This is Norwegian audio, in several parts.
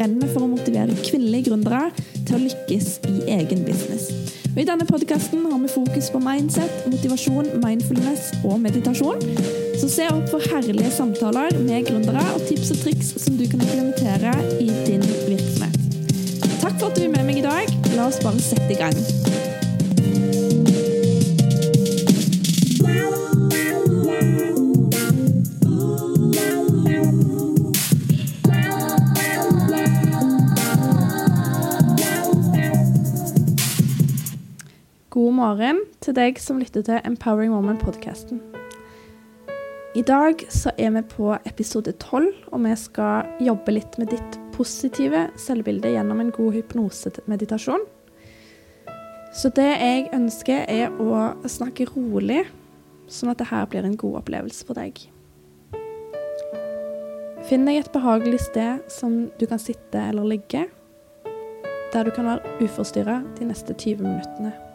brenner for å motivere kvinnelige gründere til å lykkes i egen business. Og I denne podkasten har vi fokus på mindset, motivasjon, mindfulness og meditasjon. Så se opp for herlige samtaler med gründere og tips og triks som du kan implementere i din virksomhet. Takk for at du er med meg i dag. La oss bare sette i gang. God til deg som lytter til Empowering Woman-podkasten. I dag så er vi på episode 12, og vi skal jobbe litt med ditt positive selvbilde gjennom en god hypnosemeditasjon. Så det jeg ønsker, er å snakke rolig, sånn at det her blir en god opplevelse for deg. Finn deg et behagelig sted som du kan sitte eller ligge, der du kan være uforstyrra de neste 20 minuttene.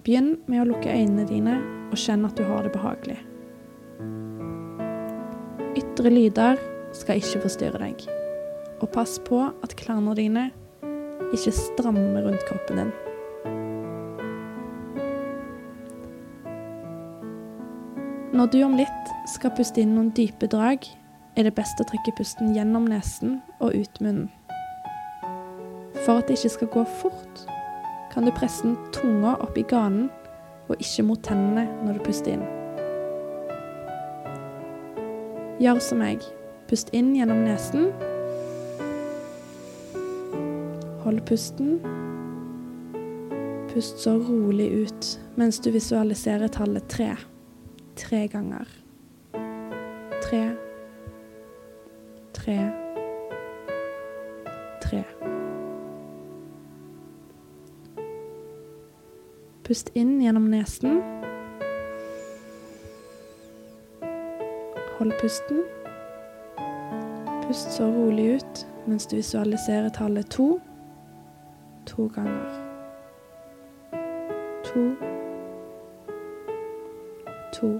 Begynn med å lukke øynene dine og kjenn at du har det behagelig. Ytre lyder skal ikke forstyrre deg. Og pass på at klærne dine ikke strammer rundt kroppen din. Når du om litt skal puste inn noen dype drag, er det best å trekke pusten gjennom nesen og ut munnen. For at det ikke skal gå fort, kan du presse den tunga opp i ganen og ikke mot tennene når du puster inn. Gjør som meg. Pust inn gjennom nesen. Hold pusten. Pust så rolig ut mens du visualiserer tallet tre. Tre ganger. Tre. Tre. Pust inn gjennom nesen. Hold pusten. Pust så rolig ut mens du visualiserer tallet to to ganger. To. To.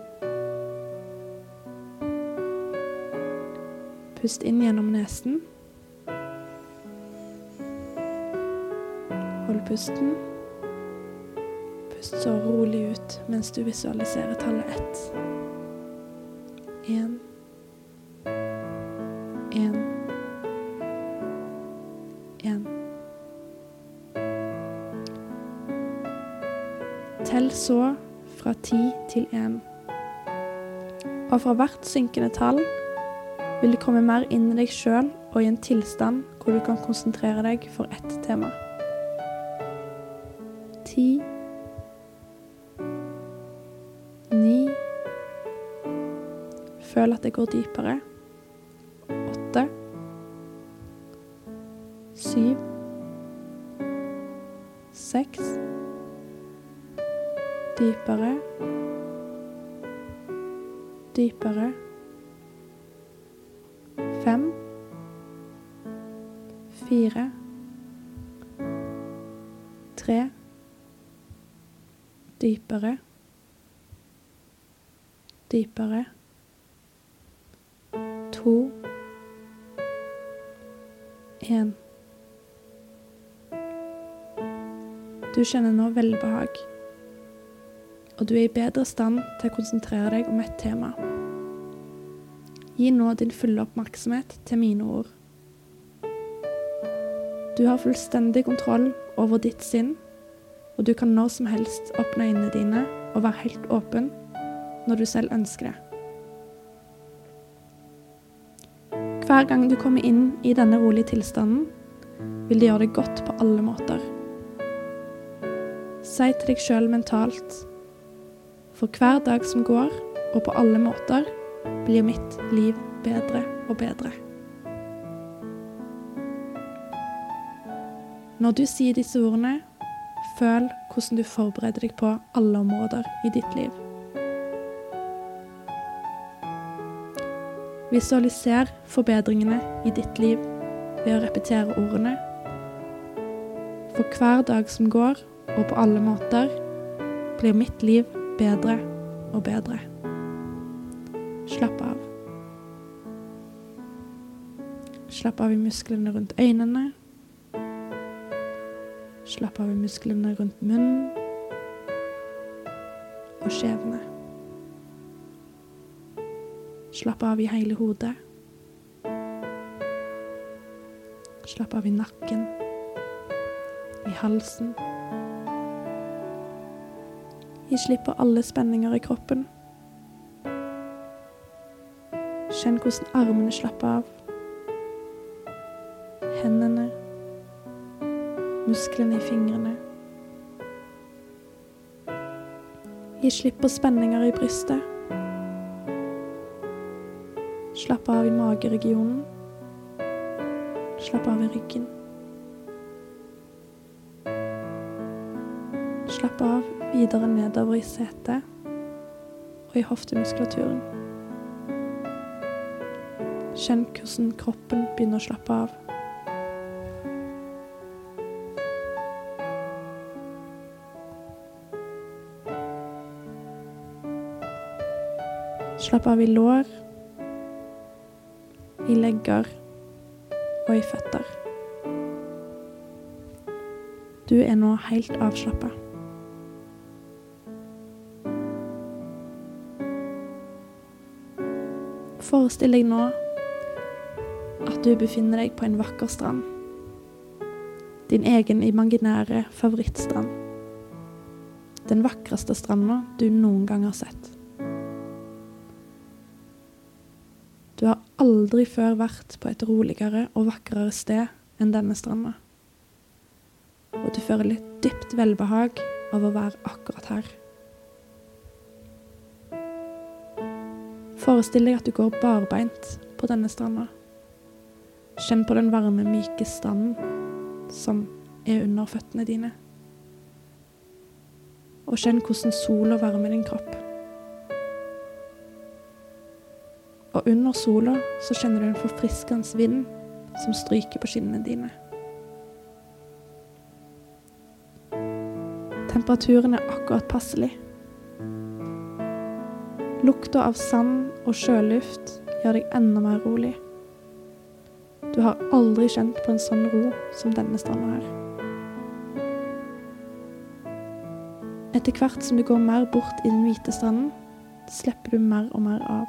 Pust inn gjennom nesen. Hold pusten. Så rolig ut mens du visualiserer tallet ett. Én. Én. Én. Tell så fra ti til én. Og fra hvert synkende tall vil du komme mer inn i deg sjøl og i en tilstand hvor du kan konsentrere deg for ett tema. Ti Føl at det går dypere. Åtte. Syv. Seks. Dypere. Dypere. Fem. Fire. Tre. Dypere dypere. To. Én. Du kjenner nå velbehag, og du er i bedre stand til å konsentrere deg om et tema. Gi nå din fulle oppmerksomhet til mine ord. Du har fullstendig kontroll over ditt sinn, og du kan når som helst åpne øynene dine og være helt åpen når du selv ønsker det. Hver gang du kommer inn i denne rolige tilstanden, vil det gjøre det godt på alle måter. Si til deg sjøl mentalt For hver dag som går, og på alle måter, blir mitt liv bedre og bedre. Når du sier disse ordene, føl hvordan du forbereder deg på alle områder i ditt liv. Visualiser forbedringene i ditt liv ved å repetere ordene. For hver dag som går, og på alle måter, blir mitt liv bedre og bedre. Slapp av. Slapp av i musklene rundt øynene. Slapp av i musklene rundt munnen og skjevene. Slapp av i hele hodet. Slapp av i nakken, i halsen. Gi slipp på alle spenninger i kroppen. Kjenn hvordan armene slapper av. Hendene. Musklene i fingrene. Gi slipp på spenninger i brystet. Slapp av i mageregionen. Slapp av i ryggen. Slapp av videre nedover i setet og i hoftemuskulaturen. Kjenn hvordan kroppen begynner å slappe av. Slapp av i lår, i legger og i føtter. Du er nå helt avslappa. Forestill deg nå at du befinner deg på en vakker strand. Din egen imaginære favorittstrand. Den vakreste stranda du noen gang har sett. Aldri før vært på et roligere og vakrere sted enn denne stranda. Og du føler litt dypt velbehag av å være akkurat her. Forestill deg at du går barbeint på denne stranda. Kjenn på den varme, myke stranden som er under føttene dine. Og kjenn hvordan sola varmer din kropp. Og under sola så kjenner du en forfriskende vind som stryker på skinnene dine. Temperaturen er akkurat passelig. Lukta av sand og sjøluft gjør deg enda mer rolig. Du har aldri kjent på en sånn ro som denne stranda her. Etter hvert som du går mer bort i den hvite stranden, slipper du mer og mer av.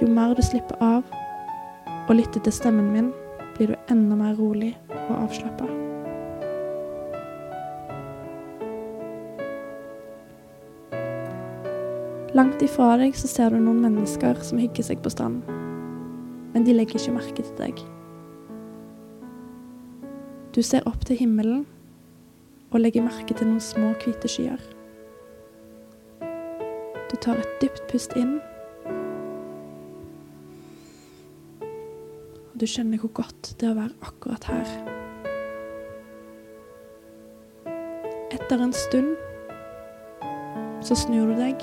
Jo mer du slipper av og lytter til stemmen min, blir du enda mer rolig og avslappa. Langt ifra deg så ser du noen mennesker som hygger seg på stranden. Men de legger ikke merke til deg. Du ser opp til himmelen og legger merke til noen små, hvite skyer. Du tar et dypt pust inn. Du kjenner hvor godt det er å være akkurat her. Etter en stund så snur du deg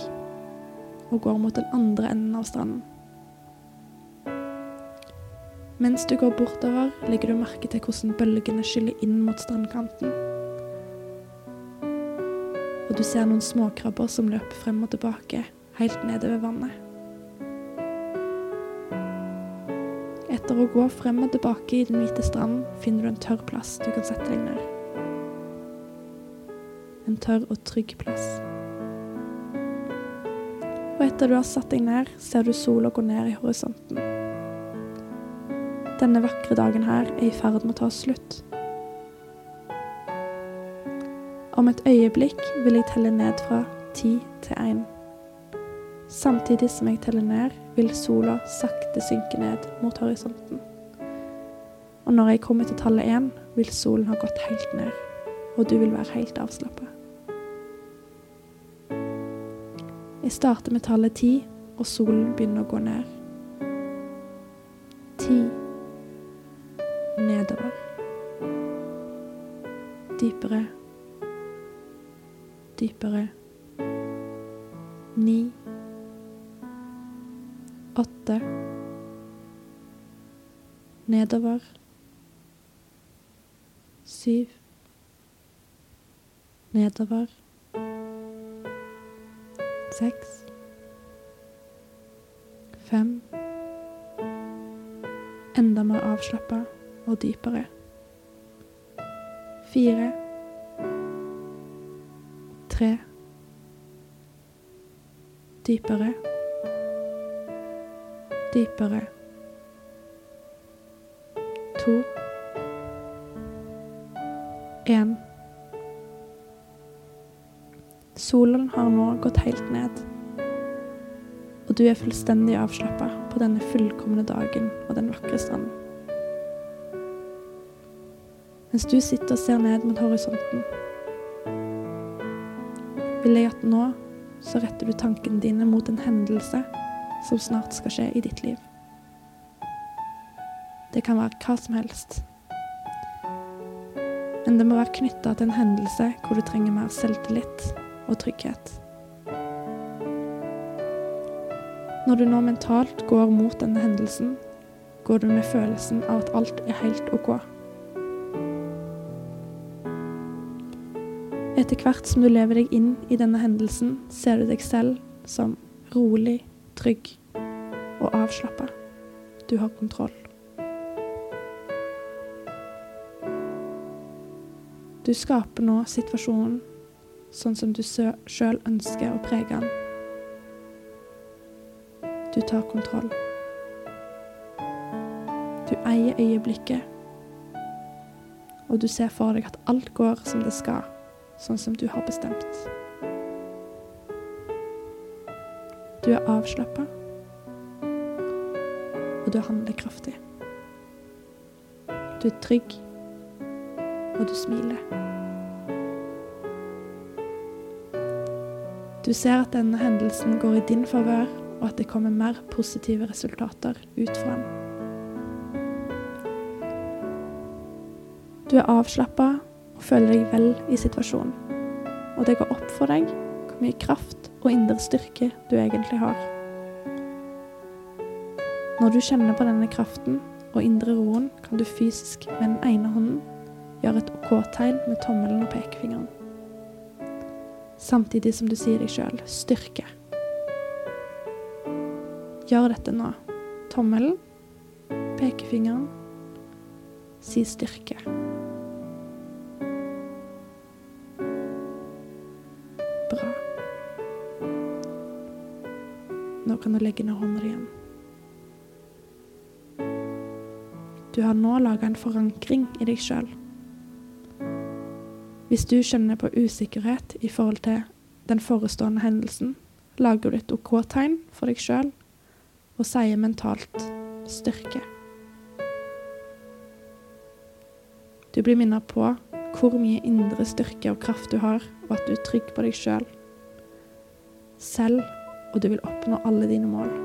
og går mot den andre enden av stranden. Mens du går bortover, legger du merke til hvordan bølgene skyller inn mot strandkanten. Og du ser noen småkrabber som løper frem og tilbake, helt nede ved vannet. Etter å gå frem og tilbake i den hvite stranden, finner du en tørr plass du kan sette deg ned. En tørr og trygg plass og etter du har satt deg ned, ser du sola gå ned i horisonten. Denne vakre dagen her er i ferd med å ta slutt. Om et øyeblikk vil jeg telle ned fra ti til én. Samtidig som jeg teller ned, vil sola sakte synke ned mot horisonten. Og når jeg kommer til tallet én, vil solen ha gått helt ned, og du vil være helt avslappa. Jeg starter med tallet ti, og solen begynner å gå ned. Ti. Nedover. Dypere. Dypere. Nedover. Syv. Nedover seks, Fem. Enda mer avslappa og dypere. Fire. Tre. Dypere. Dypere. To. Én. Solen har nå gått helt ned, og du er fullstendig avslappa på denne fullkomne dagen og den vakre stranden. Mens du sitter og ser ned mot horisonten, vil jeg at nå så retter du tankene dine mot en hendelse som snart skal skje i ditt liv. Det kan være hva som helst. Men det må være knytta til en hendelse hvor du trenger mer selvtillit og trygghet. Når du nå mentalt går mot denne hendelsen, går du med følelsen av at alt er helt OK. Etter hvert som du lever deg inn i denne hendelsen, ser du deg selv som rolig, trygg og avslappa. Du har kontroll. Du skaper nå situasjonen sånn som du sjøl ønsker å prege den. Du tar kontroll. Du eier øyeblikket, og du ser for deg at alt går som det skal, sånn som du har bestemt. Du er avslappa, og du er handlekraftig. Du er trygg, og du smiler. Du ser at denne hendelsen går i din favør, og at det kommer mer positive resultater ut fra den. Du er avslappa og føler deg vel i situasjonen. Og det går opp for deg hvor mye kraft og indre styrke du egentlig har. Når du kjenner på denne kraften og indre roen, kan du fysisk med den ene hånden gjøre et OK-tegn med tommelen og pekefingeren. Samtidig som du sier deg sjøl styrke. Gjør dette nå. Tommelen, pekefingeren, si styrke. Bra. Nå kan du legge ned hånda igjen. Du har nå laga en forankring i deg sjøl. Hvis du kjenner på usikkerhet i forhold til den forestående hendelsen, lager du et OK-tegn for deg sjøl og sier mentalt styrke. Du blir minnet på hvor mye indre styrke og kraft du har, og at du er trygg på deg sjøl. Selv, og du vil oppnå alle dine mål.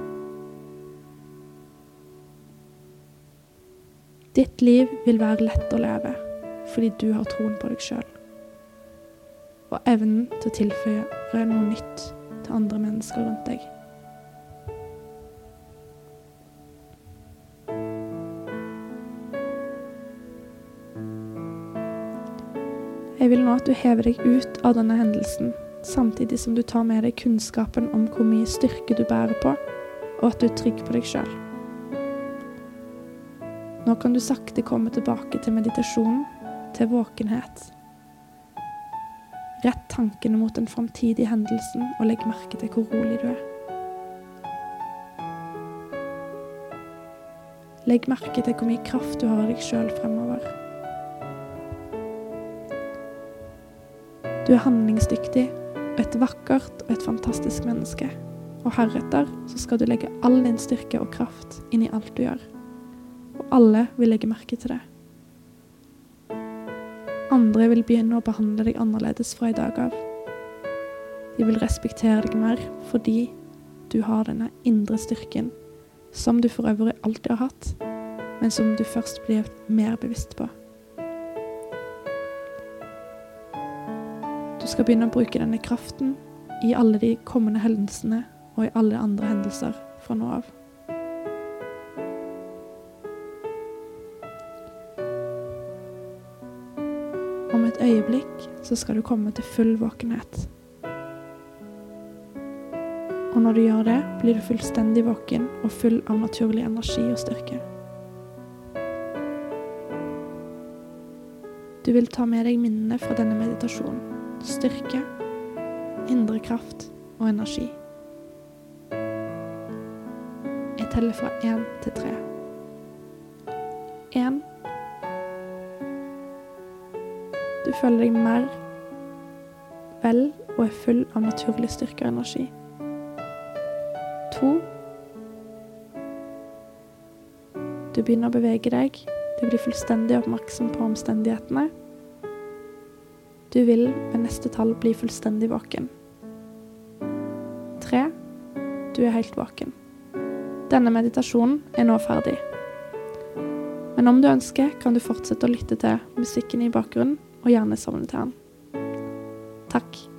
Ditt liv vil være lett å leve fordi du har troen på deg sjøl. Og evnen til å tilføye noe nytt til andre mennesker rundt deg. Jeg vil nå at du hever deg ut av denne hendelsen, samtidig som du tar med deg kunnskapen om hvor mye styrke du bærer på, og at du er trygg på deg sjøl. Nå kan du sakte komme tilbake til meditasjon, til våkenhet. Rett tankene mot den framtidige hendelsen, og legg merke til hvor rolig du er. Legg merke til hvor mye kraft du har i deg sjøl fremover. Du er handlingsdyktig, et vakkert og et fantastisk menneske. Og heretter så skal du legge all din styrke og kraft inn i alt du gjør og alle vil legge merke til det. Andre vil begynne å behandle deg annerledes fra i dag av. De vil respektere deg mer fordi du har denne indre styrken, som du for øvrig alltid har hatt, men som du først blir mer bevisst på. Du skal begynne å bruke denne kraften i alle de kommende hendelsene og i alle andre hendelser fra nå av. øyeblikk så skal du komme til full våkenhet. Og når du gjør det, blir du fullstendig våken og full av naturlig energi og styrke. Du vil ta med deg minnene fra denne meditasjonen. Styrke, indre kraft og energi. Jeg teller fra én til tre. Én. Du føler deg mer vel og er full av naturlig styrke og energi. To. Du begynner å bevege deg. Du blir fullstendig oppmerksom på omstendighetene. Du vil ved neste tall bli fullstendig våken. Tre. Du er helt våken. Denne meditasjonen er nå ferdig. Men om du ønsker, kan du fortsette å lytte til musikken i bakgrunnen, og gjerne sovne til han. Takk.